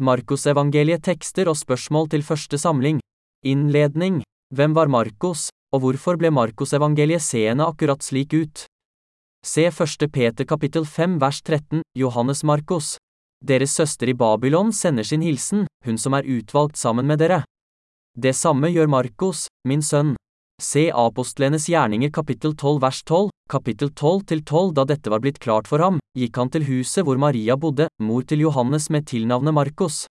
Markusevangeliet tekster og spørsmål til første samling. Innledning. Hvem var Markus, og hvorfor ble Markusevangeliet seende akkurat slik ut? Se 1. Peter kapittel 5 vers 13, Johannes Markus. Deres søster i Babylon sender sin hilsen, hun som er utvalgt sammen med dere. Det samme gjør Markus, min sønn. Se apostlenes gjerninger kapittel 12 vers 12, kapittel 12 til 12 Da dette var blitt klart for ham, gikk han til huset hvor Maria bodde, mor til Johannes med tilnavnet Markus.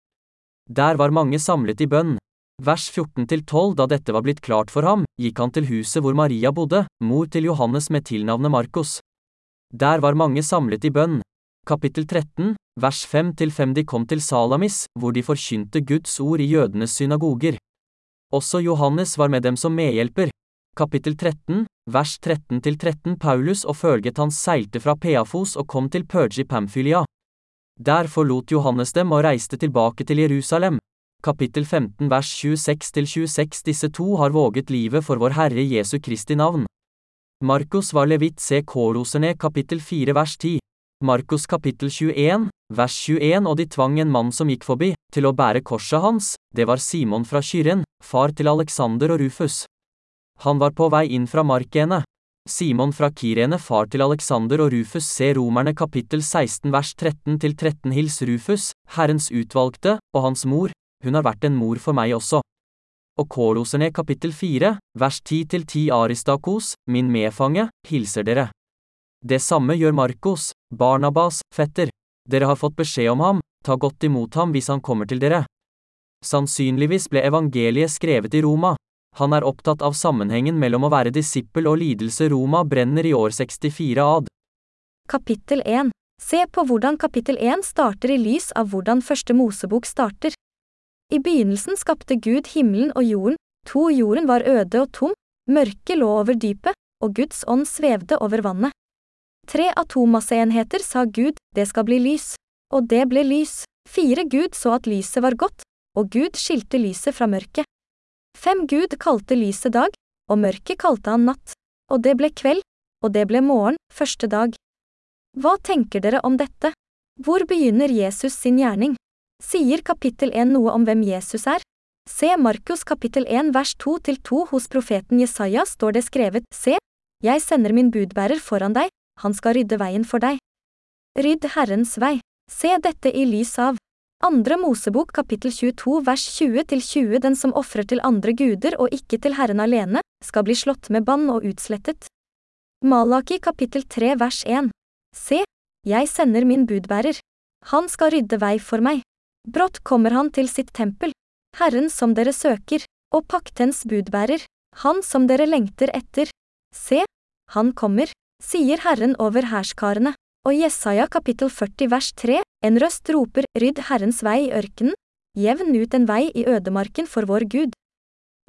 Der var mange samlet i bønn. Vers 14 til 12 Da dette var blitt klart for ham, gikk han til huset hvor Maria bodde, mor til Johannes med tilnavnet Markus. Der var mange samlet i bønn. Kapittel 13, vers 5 til 5 De kom til Salamis, hvor de forkynte Guds ord i jødenes synagoger. Også Johannes var med dem som medhjelper. Kapittel 13, vers 13-13 Paulus og følget hans seilte fra Peafos og kom til Purge i Pamfylia. Der forlot Johannes dem og reiste tilbake til Jerusalem. Kapittel 15 vers 26-26 Disse to har våget livet for vår Herre Jesu Kristi navn. Markus var levit se Koloserne kapittel 4 vers 10. Markus kapittel 21, vers 21 Og de tvang en mann som gikk forbi, til å bære korset hans, det var Simon fra Kyren, far til Alexander og Rufus. Han var på vei inn fra Markene. Simon fra Kirene far til Alexander og Rufus se Romerne kapittel 16 vers 13 til 13 Hils Rufus, Herrens utvalgte, og hans mor, hun har vært en mor for meg også. Og Koloserne kapittel 4, vers 10 til 10 Aristakos, min medfange, hilser dere. Det samme gjør Markos, Barnabas, fetter. Dere har fått beskjed om ham, ta godt imot ham hvis han kommer til dere. Sannsynligvis ble evangeliet skrevet i Roma. Han er opptatt av sammenhengen mellom å være disippel og lidelse Roma brenner i år 64 ad. Kapittel 1 Se på hvordan kapittel 1 starter i lys av hvordan første Mosebok starter. I begynnelsen skapte Gud himmelen og jorden, to jorden var øde og tom, mørket lå over dypet, og Guds ånd svevde over vannet. Tre atommasseenheter sa Gud, det skal bli lys. Og det ble lys. Fire Gud så at lyset var godt, og Gud skilte lyset fra mørket. Fem Gud kalte lyset dag, og mørket kalte han natt. Og det ble kveld, og det ble morgen, første dag. Hva tenker dere om dette? Hvor begynner Jesus sin gjerning? Sier kapittel 1 noe om hvem Jesus er? Se Markus kapittel 1 vers 2-2 hos profeten Jesaja står det skrevet, Se, jeg sender min budbærer foran deg, han skal rydde veien for deg. Rydd Herrens vei. Se dette i lys av Andre Mosebok kapittel 22 vers 20-20 Den som ofrer til andre guder og ikke til Herren alene, skal bli slått med bann og utslettet. Malaki kapittel 3 vers 1 Se, jeg sender min budbærer. Han skal rydde vei for meg. Brått kommer han til sitt tempel. Herren som dere søker, og paktens budbærer, han som dere lengter etter. Se, han kommer sier Herren over hærskarene. Og Jesaja kapittel 40 vers 3, en røst roper, rydd Herrens vei i ørkenen, jevn ut en vei i ødemarken for vår Gud.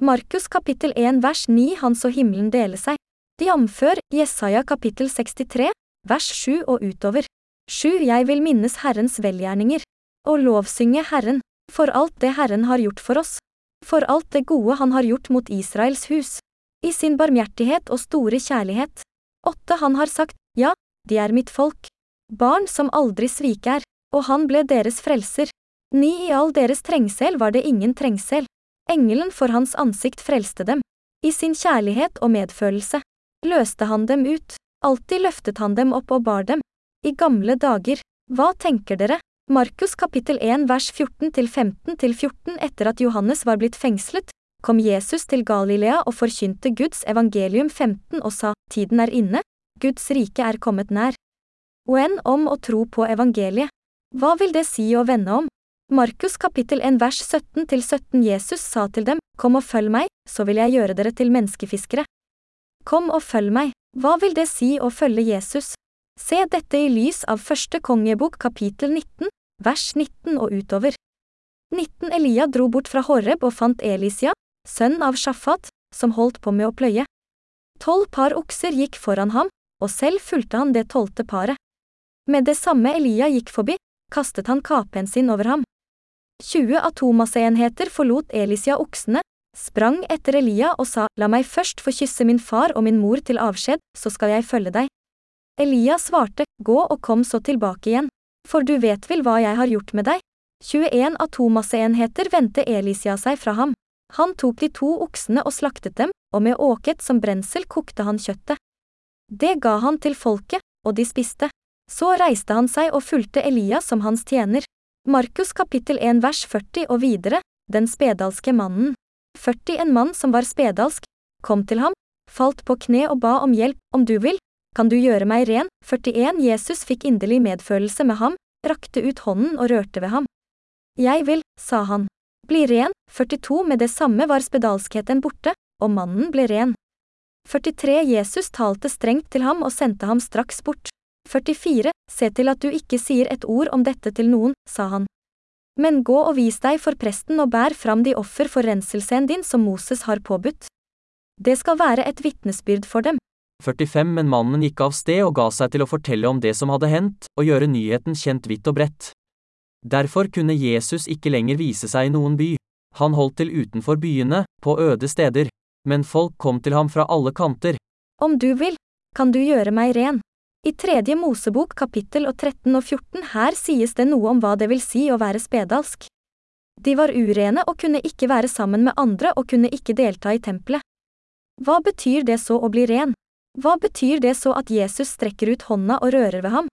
Markus kapittel 1 vers 9 Han så himmelen dele seg, jamfør Jesaja kapittel 63, vers 7 og utover. 7 Jeg vil minnes Herrens velgjerninger, og lovsynge Herren, for alt det Herren har gjort for oss, for alt det gode Han har gjort mot Israels hus, i sin barmhjertighet og store kjærlighet. Åtte Han har sagt, ja, de er mitt folk. Barn som aldri sviker, og han ble deres frelser. Ni i all deres trengsel var det ingen trengsel. Engelen for hans ansikt frelste dem. I sin kjærlighet og medfølelse løste han dem ut. Alltid løftet han dem opp og bar dem. I gamle dager, hva tenker dere? Markus kapittel 1 vers 14 til 15 til 14 Etter at Johannes var blitt fengslet, kom Jesus til Galilea og forkynte Guds evangelium 15 og sa, tiden er inne, Guds rike er kommet nær. Oen om å tro på evangeliet. Hva vil det si å vende om? Markus kapittel 1 vers 17 til 17 Jesus sa til dem, Kom og følg meg, så vil jeg gjøre dere til menneskefiskere. Kom og følg meg, hva vil det si å følge Jesus? Se dette i lys av første kongebok kapittel 19, vers 19 og utover. 19 Elia dro bort fra Horeb og fant Elisia, sønn av Shafat, som holdt på med å pløye. Tolv par okser gikk foran ham, og selv fulgte han det tolvte paret. Med det samme Elia gikk forbi, kastet han kapen sin over ham. 20 atomasseenheter forlot Elisia oksene, sprang etter Elia og sa, La meg først få kysse min far og min mor til avskjed, så skal jeg følge deg. Elia svarte, Gå og kom så tilbake igjen, for du vet vel hva jeg har gjort med deg? 21 av to masseenheter vendte Elisia seg fra ham. Han tok de to oksene og slaktet dem, og med åket som brensel kokte han kjøttet. Det ga han til folket, og de spiste. Så reiste han seg og fulgte Elias som hans tjener. Markus kapittel 1 vers 40 og videre, den spedalske mannen. 40 En mann som var spedalsk, kom til ham, falt på kne og ba om hjelp, om du vil, kan du gjøre meg ren? 41 Jesus fikk inderlig medfølelse med ham, rakte ut hånden og rørte ved ham. Jeg vil, sa han. Bli ren, 42 Med det samme var spedalskheten borte, og mannen ble ren. 43 Jesus talte strengt til ham og sendte ham straks bort. 44 Se til at du ikke sier et ord om dette til noen, sa han. Men gå og vis deg for presten og bær fram de offer for renselsen din som Moses har påbudt. Det skal være et vitnesbyrd for dem. 45 Men mannen gikk av sted og ga seg til å fortelle om det som hadde hendt, og gjøre nyheten kjent vidt og bredt. Derfor kunne Jesus ikke lenger vise seg i noen by. Han holdt til utenfor byene, på øde steder. Men folk kom til ham fra alle kanter. Om du vil, kan du gjøre meg ren. I tredje Mosebok kapittel og 13 og 14 her sies det noe om hva det vil si å være spedalsk. De var urene og kunne ikke være sammen med andre og kunne ikke delta i tempelet. Hva betyr det så å bli ren? Hva betyr det så at Jesus strekker ut hånda og rører ved ham?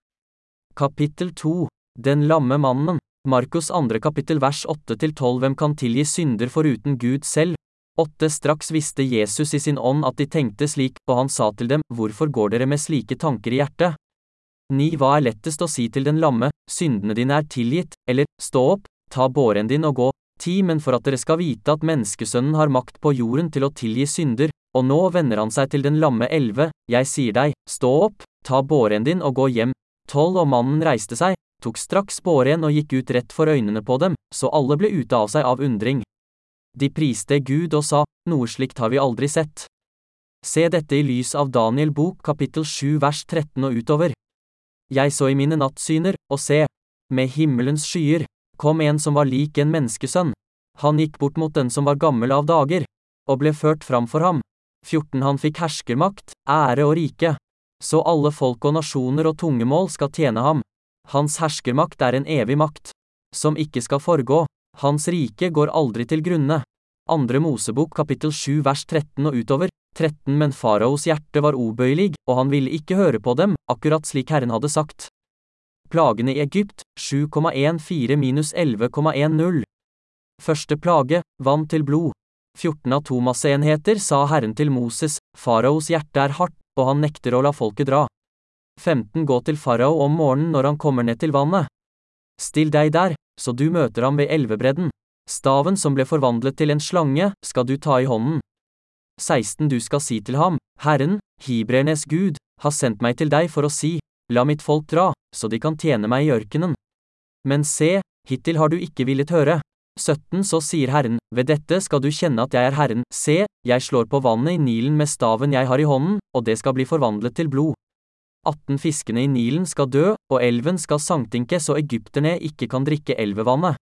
Kapittel 2 Den lamme mannen Markus 2. kapittel vers 8-12 Hvem kan tilgi synder foruten Gud selv? 8. Straks visste Jesus i sin ånd at de tenkte slik, og han sa til dem, Hvorfor går dere med slike tanker i hjertet? 9. Hva er lettest å si til den lamme, syndene dine er tilgitt, eller, stå opp, ta båren din og gå. 10. Men for at dere skal vite at menneskesønnen har makt på jorden til å tilgi synder, og nå vender han seg til den lamme 11, jeg sier deg, stå opp, ta båren din og gå hjem. 12. Og mannen reiste seg, tok straks båren og gikk ut rett for øynene på dem, så alle ble ute av seg av undring. De priste Gud og sa, noe slikt har vi aldri sett. Se dette i lys av Daniel bok kapittel 7 vers 13 og utover. Jeg så i mine nattsyner, og se, med himmelens skyer, kom en som var lik en menneskesønn. Han gikk bort mot den som var gammel av dager, og ble ført fram for ham. 14 Han fikk herskermakt, ære og rike. Så alle folk og nasjoner og tungemål skal tjene ham. Hans herskermakt er en evig makt, som ikke skal forgå, hans rike går aldri til grunne. Andre Mosebok kapittel 7 vers 13 og utover, 13 Men faraos hjerte var obøyelig, og han ville ikke høre på dem, akkurat slik Herren hadde sagt. Plagene i Egypt, 7,14 minus 11,10. Første plage, vann til blod. 14 atomasseenheter sa Herren til Moses, faraos hjerte er hardt, og han nekter å la folket dra. 15 Gå til farao om morgenen når han kommer ned til vannet. Still deg der, så du møter ham ved elvebredden. Staven som ble forvandlet til en slange, skal du ta i hånden. 16 Du skal si til ham, Herren, Hibreernes Gud, har sendt meg til deg for å si, la mitt folk dra, så de kan tjene meg i ørkenen. Men se, hittil har du ikke villet høre. 17 Så sier Herren, ved dette skal du kjenne at jeg er Herren, se, jeg slår på vannet i Nilen med staven jeg har i hånden, og det skal bli forvandlet til blod. 18 fiskene i Nilen skal dø, og elven skal sanktinke så egypterne ikke kan drikke elvevannet.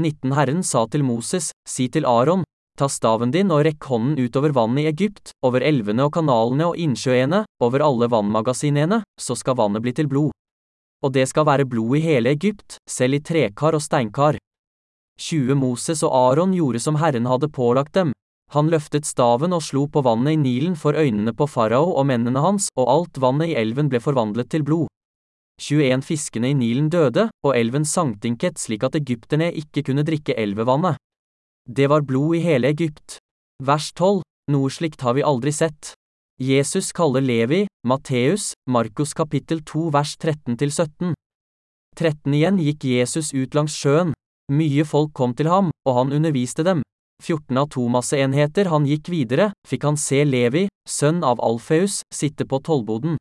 19 Herren sa til Moses, si til Aron, ta staven din og rekk hånden utover vannet i Egypt, over elvene og kanalene og innsjøene, over alle vannmagasinene, så skal vannet bli til blod. Og det skal være blod i hele Egypt, selv i trekar og steinkar. 20 Moses og Aron gjorde som Herren hadde pålagt dem, han løftet staven og slo på vannet i Nilen for øynene på farao og mennene hans, og alt vannet i elven ble forvandlet til blod. 21 fiskene i Nilen døde, og elven sanktinket slik at egypterne ikke kunne drikke elvevannet. Det var blod i hele Egypt. Vers 12, noe slikt har vi aldri sett. Jesus kaller Levi, Matteus, Markus kapittel 2 vers 13-17. 13 igjen gikk Jesus ut langs sjøen. Mye folk kom til ham, og han underviste dem. 14 atomasseenheter han gikk videre, fikk han se Levi, sønn av Alfeus, sitte på tollboden.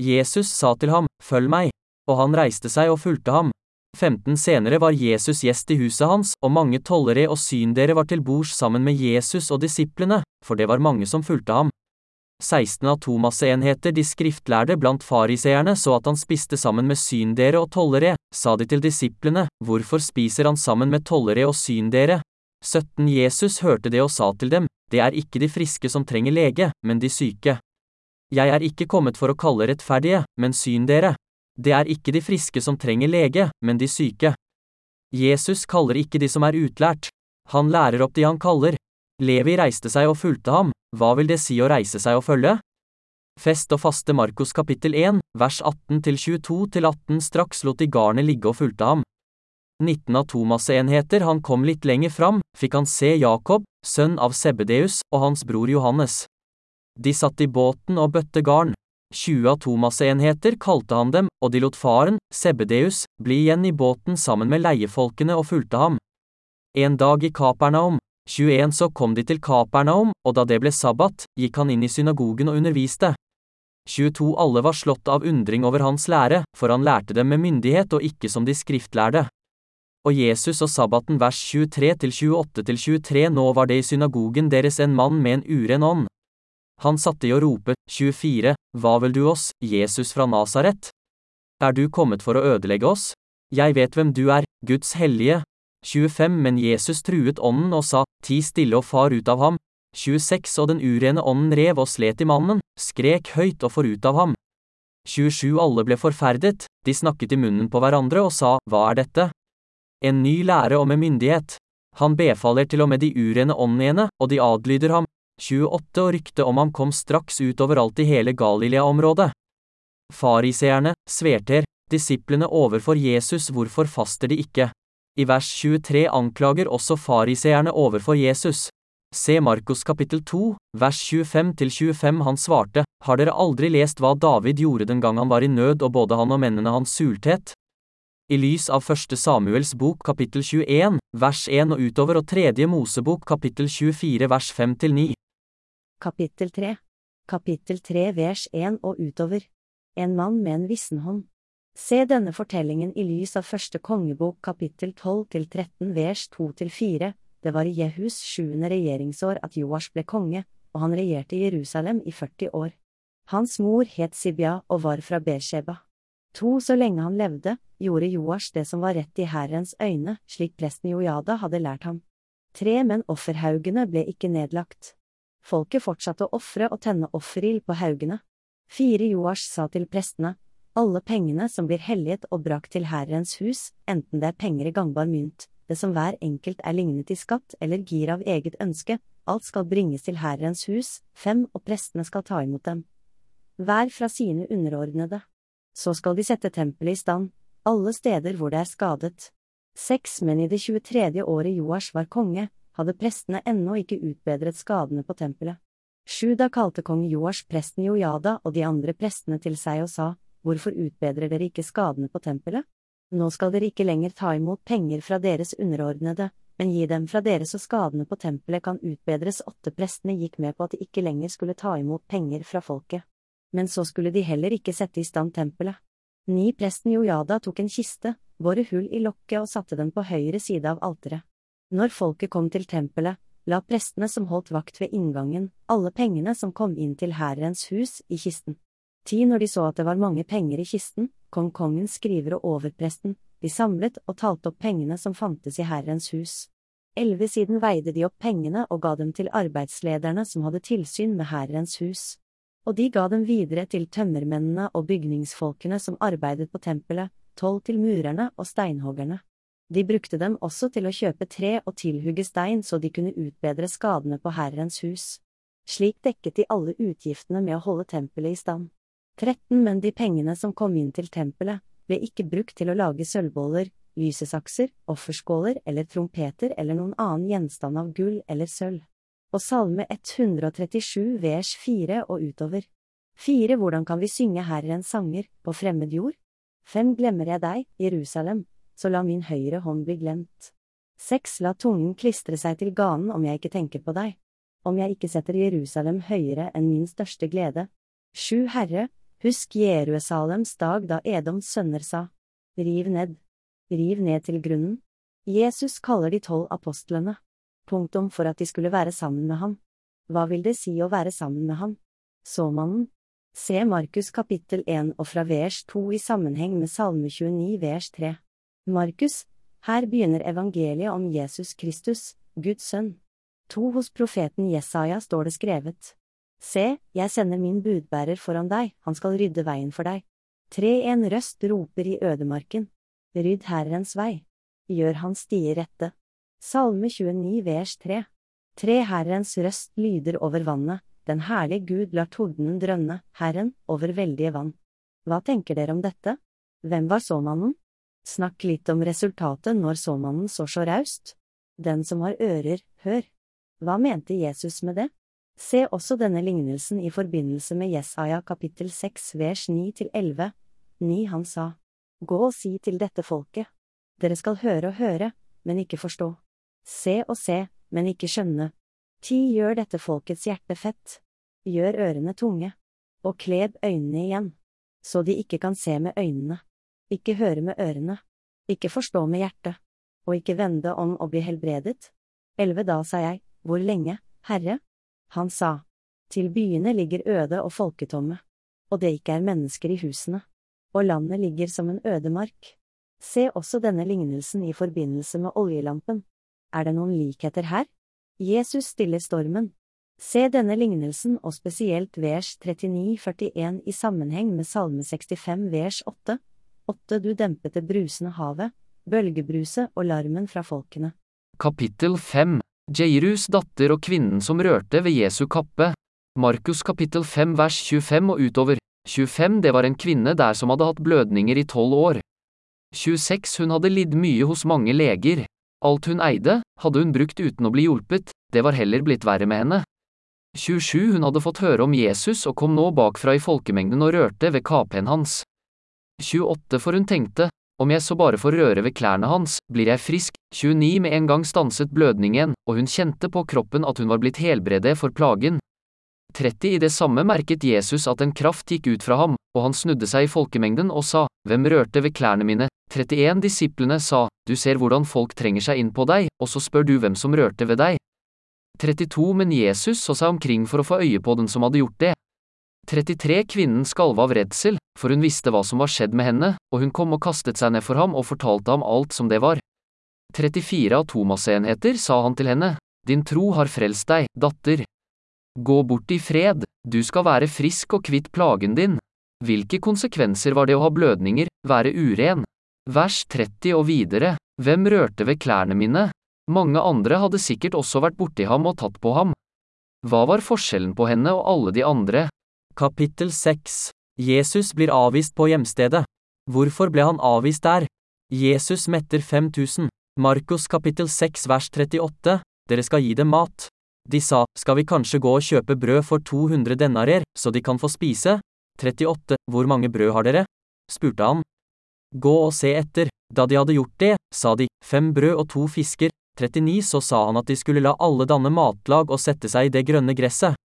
Jesus sa til ham, Følg meg, og han reiste seg og fulgte ham. 15 Senere var Jesus gjest i huset hans, og mange tollere og syndere var til bords sammen med Jesus og disiplene, for det var mange som fulgte ham. 16 atomasseenheter de skriftlærde blant fariseerne så at han spiste sammen med syndere og tollere, sa de til disiplene, hvorfor spiser han sammen med tollere og syndere, 17 Jesus hørte det og sa til dem, det er ikke de friske som trenger lege, men de syke. Jeg er ikke kommet for å kalle rettferdige, men syn dere. Det er ikke de friske som trenger lege, men de syke. Jesus kaller ikke de som er utlært. Han lærer opp de han kaller. Levi reiste seg og fulgte ham, hva vil det si å reise seg og følge? Fest og faste Markus kapittel 1, vers 18-22-18 Straks lot de garnet ligge og fulgte ham. 19 av Thomas-enheter han kom litt lenger fram, fikk han se Jakob, sønn av Sebedeus, og hans bror Johannes. De satt i båten og bøtte garn. 20 av Thomas-enheter kalte han dem, og de lot faren, Sebedeus, bli igjen i båten sammen med leiefolkene og fulgte ham. En dag i Kapernaum, 21 så kom de til Kapernaum, og da det ble sabbat, gikk han inn i synagogen og underviste. 22 alle var slått av undring over hans lære, for han lærte dem med myndighet og ikke som de skriftlærde. Og Jesus og sabbaten vers 23-28-23 Nå var det i synagogen deres en mann med en uren ånd. Han satte i å rope, 24, Hva vil du oss, Jesus fra Nasaret? Er du kommet for å ødelegge oss? Jeg vet hvem du er, Guds hellige. 25 Men Jesus truet ånden og sa, Ti stille og far ut av ham. 26 Og den urene ånden rev og slet i mannen, skrek høyt og for ut av ham. 27 Alle ble forferdet, de snakket i munnen på hverandre og sa, Hva er dette? En ny lære og med myndighet. Han befaler til og med de urene åndene, og de adlyder ham. 28 Og ryktet om ham kom straks ut overalt i hele Galilea-området. Fariseerne, sverter, disiplene overfor Jesus hvorfor faster de ikke? I vers 23 anklager også fariseerne overfor Jesus. Se Markus kapittel 2, vers 25-25 Han svarte, Har dere aldri lest hva David gjorde den gang han var i nød og både han og mennene hans sultet? I lys av første Samuels bok kapittel 21, vers 1 og utover og tredje Mosebok kapittel 24 vers 5-9. Kapittel 3 Kapittel 3 vers 1 og utover. En mann med en vissen hånd. Se denne fortellingen i lys av første kongebok kapittel 12 til 13 vers 2 til 4. Det var i Jehus sjuende regjeringsår at Joash ble konge, og han regjerte Jerusalem i 40 år. Hans mor het Sibia og var fra Beersheba. To så lenge han levde, gjorde Joash det som var rett i Herrens øyne, slik presten Jojada hadde lært ham. Tre, men offerhaugene ble ikke nedlagt. Folket fortsatte å ofre og tenne offerild på haugene. Fire Joash sa til prestene, alle pengene som blir helliget og brakt til Herrens hus, enten det er penger i gangbar mynt, det som hver enkelt er lignet i skatt eller gir av eget ønske, alt skal bringes til Herrens hus, fem og prestene skal ta imot dem. Hver fra sine underordnede. Så skal de sette tempelet i stand, alle steder hvor det er skadet. Seks menn i det 23. året Joash var konge, hadde prestene ennå ikke utbedret skadene på tempelet. Sju da kalte kong Joash presten Jojada og de andre prestene til seg og sa, hvorfor utbedrer dere ikke skadene på tempelet? Nå skal dere ikke lenger ta imot penger fra deres underordnede, men gi dem fra dere så skadene på tempelet kan utbedres. Åtte prestene gikk med på at de ikke lenger skulle ta imot penger fra folket. Men så skulle de heller ikke sette i stand tempelet. Ni presten Jojada tok en kiste, boret hull i lokket og satte den på høyre side av alteret. Når folket kom til tempelet, la prestene som holdt vakt ved inngangen, alle pengene som kom inn til Herrens hus, i kisten. Ti når de så at det var mange penger i kisten, kom kongens skriver og overpresten, de samlet og talte opp pengene som fantes i Herrens hus. Elleve siden veide de opp pengene og ga dem til arbeidslederne som hadde tilsyn med Herrens hus. Og de ga dem videre til tømmermennene og bygningsfolkene som arbeidet på tempelet, tolv til murerne og steinhoggerne. De brukte dem også til å kjøpe tre og tilhugge stein så de kunne utbedre skadene på Herrens hus. Slik dekket de alle utgiftene med å holde tempelet i stand. 13 men de pengene som kom inn til tempelet, ble ikke brukt til å lage sølvboller, lysesakser, offerskåler eller trompeter eller noen annen gjenstand av gull eller sølv. Og Salme 137 vers 4 og utover. 4 Hvordan kan vi synge Herrens sanger, på fremmed jord? 5 Glemmer jeg deg, Jerusalem, så la min høyre hånd bli glemt. 6 La tungen klistre seg til ganen om jeg ikke tenker på deg. Om jeg ikke setter Jerusalem høyere enn min største glede. 7 Herre, Husk Jerusalems dag da Edoms sønner sa, Riv ned. Riv ned til grunnen. Jesus kaller de tolv apostlene. Punktum for at de skulle være sammen med ham. Hva vil det si å være sammen med ham? Såmannen. Se Markus kapittel 1 og fra vers 2 i sammenheng med Salme 29 vers 3. Markus, her begynner evangeliet om Jesus Kristus, Guds sønn. To hos profeten Jesaja står det skrevet. Se, jeg sender min budbærer foran deg, han skal rydde veien for deg. Tre en røst roper i ødemarken. Rydd Herrens vei. gjør hans stier rette. Salme 29 vers 3. Tre Herrens røst lyder over vannet, den herlige Gud lar tordenen drønne, Herren, over veldige vann. Hva tenker dere om dette? Hvem var såmannen? Snakk litt om resultatet når såmannen så så raust. Den som har ører, hør. Hva mente Jesus med det? Se også denne lignelsen i forbindelse med Jesaja kapittel 6 vers 9–11. 9 Han sa, Gå og si til dette folket. Dere skal høre og høre, men ikke forstå. Se og se, men ikke skjønne. Ti gjør dette folkets hjerte fett. Gjør ørene tunge. Og kleb øynene igjen. Så de ikke kan se med øynene. Ikke høre med ørene. Ikke forstå med hjertet. Og ikke vende om og bli helbredet. Elleve da sa jeg, Hvor lenge, Herre? Han sa, Til byene ligger øde og folketomme, og det ikke er mennesker i husene, og landet ligger som en ødemark. Se også denne lignelsen i forbindelse med oljelampen. Er det noen likheter her? Jesus stiller stormen. Se denne lignelsen og spesielt vers 39-41 i sammenheng med Salme 65 vers 8. 8 Du dempet det brusende havet, bølgebruset og larmen fra folkene. Kapittel 5 Jairus datter og kvinnen som rørte ved Jesu kappe. Markus kapittel 5 vers 25 og utover. 25 Det var en kvinne der som hadde hatt blødninger i tolv år. 26 Hun hadde lidd mye hos mange leger. Alt hun eide, hadde hun brukt uten å bli hjulpet, det var heller blitt verre med henne. 27 Hun hadde fått høre om Jesus og kom nå bakfra i folkemengden og rørte ved kapen hans. 28 For hun tenkte, om jeg så bare får røre ved klærne hans, blir jeg frisk. 29 Med en gang stanset blødningen, og hun kjente på kroppen at hun var blitt helbredet for plagen. 30 I det samme merket Jesus at en kraft gikk ut fra ham, og han snudde seg i folkemengden og sa, Hvem rørte ved klærne mine? 31 Disiplene sa, Du ser hvordan folk trenger seg inn på deg, og så spør du hvem som rørte ved deg. 32 Men Jesus så seg omkring for å få øye på den som hadde gjort det. 33 Kvinnen skalv av redsel, for hun visste hva som var skjedd med henne, og hun kom og kastet seg ned for ham og fortalte ham alt som det var. 34 Av Thomas-enheter sa han til henne, Din tro har frelst deg, datter. Gå bort i fred, du skal være frisk og kvitt plagen din. Hvilke konsekvenser var det å ha blødninger, være uren? Vers 30 og videre, Hvem rørte ved klærne mine? Mange andre hadde sikkert også vært borti ham og tatt på ham. Hva var forskjellen på henne og alle de andre? Kapittel 6 Jesus blir avvist på hjemstedet. Hvorfor ble han avvist der? Jesus metter 5000. Markus kapittel 6 vers 38. Dere skal gi dem mat. De sa, skal vi kanskje gå og kjøpe brød for 200 denarer, så de kan få spise? 38. Hvor mange brød har dere? spurte han. Gå og se etter. Da de hadde gjort det, sa de, fem brød og to fisker. 39. Så sa han at de skulle la alle danne matlag og sette seg i det grønne gresset.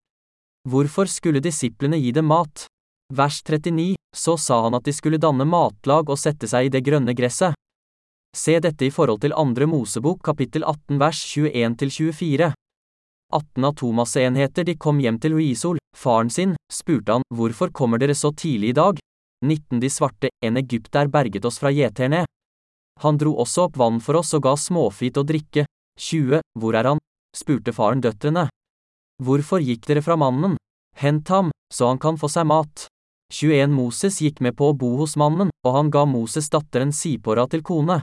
Hvorfor skulle disiplene gi dem mat? Vers 39, så sa han at de skulle danne matlag og sette seg i det grønne gresset. Se dette i forhold til andre Mosebok kapittel 18 vers 21–24. 18 av Thomas-enheter de kom hjem til Risol, faren sin, spurte han, hvorfor kommer dere så tidlig i dag? 19 De svarte, en egypter berget oss fra gjeterne. Han dro også opp vann for oss og ga småfit å drikke. 20 Hvor er han? spurte faren døtrene. Hvorfor gikk dere fra mannen? Hent ham, så han kan få seg mat. 21 Moses gikk med på å bo hos mannen, og han ga Moses datteren Sipora til kone.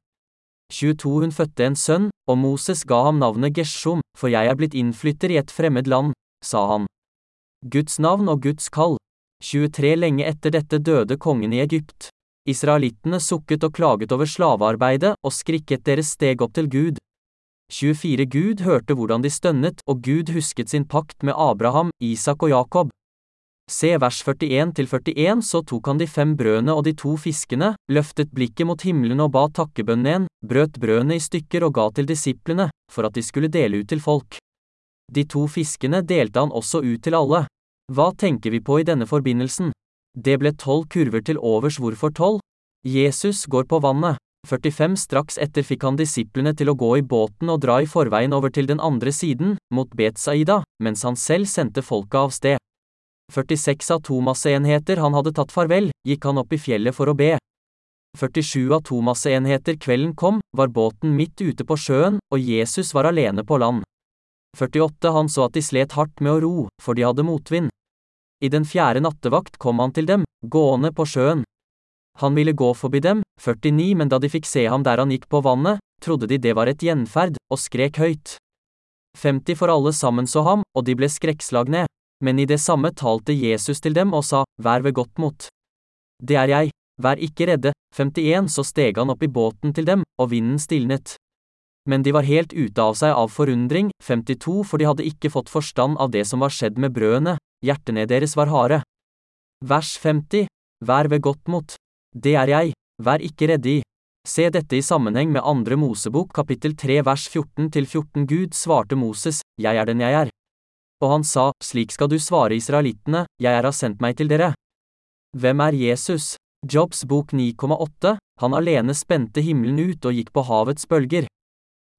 22 Hun fødte en sønn, og Moses ga ham navnet Geshom, for jeg er blitt innflytter i et fremmed land, sa han. Guds navn og Guds kall. 23 Lenge etter dette døde kongen i Egypt. Israelittene sukket og klaget over slavearbeidet, og skrikket deres steg opp til Gud. 24 Gud hørte hvordan de stønnet, og Gud husket sin pakt med Abraham, Isak og Jakob. Se vers 41-41 Så tok han de fem brødene og de to fiskene, løftet blikket mot himmelen og ba takkebønnen igjen, brøt brødene i stykker og ga til disiplene, for at de skulle dele ut til folk. De to fiskene delte han også ut til alle. Hva tenker vi på i denne forbindelsen? Det ble tolv kurver til overs hvorfor tolv? Jesus går på vannet. 45 Straks etter fikk han disiplene til å gå i båten og dra i forveien over til den andre siden, mot Betsaida, mens han selv sendte folket av sted. 46 av Thomas-enheter han hadde tatt farvel, gikk han opp i fjellet for å be. 47 av Thomas-enheter kvelden kom, var båten midt ute på sjøen, og Jesus var alene på land. 48 Han så at de slet hardt med å ro, for de hadde motvind. I den fjerde nattevakt kom han til dem, gående på sjøen. Han ville gå forbi dem, 49 men da de fikk se ham der han gikk på vannet, trodde de det var et gjenferd, og skrek høyt. 50 for alle sammen så ham, og de ble skrekkslagne. Men i det samme talte Jesus til dem og sa, Vær ved godt mot. Det er jeg, vær ikke redde. 51 Så steg han opp i båten til dem, og vinden stilnet. Men de var helt ute av seg av forundring, 52 for de hadde ikke fått forstand av det som var skjedd med brødene, hjertene deres var harde. Vers 50 Vær ved godt mot. Det er jeg, vær ikke redde i. Se dette i sammenheng med andre Mosebok kapittel 3 vers 14 til 14 Gud svarte Moses, Jeg er den jeg er. Og han sa, Slik skal du svare israelittene, Jeg har sendt meg til dere. Hvem er Jesus? Jobs bok 9,8 Han alene spente himmelen ut og gikk på havets bølger.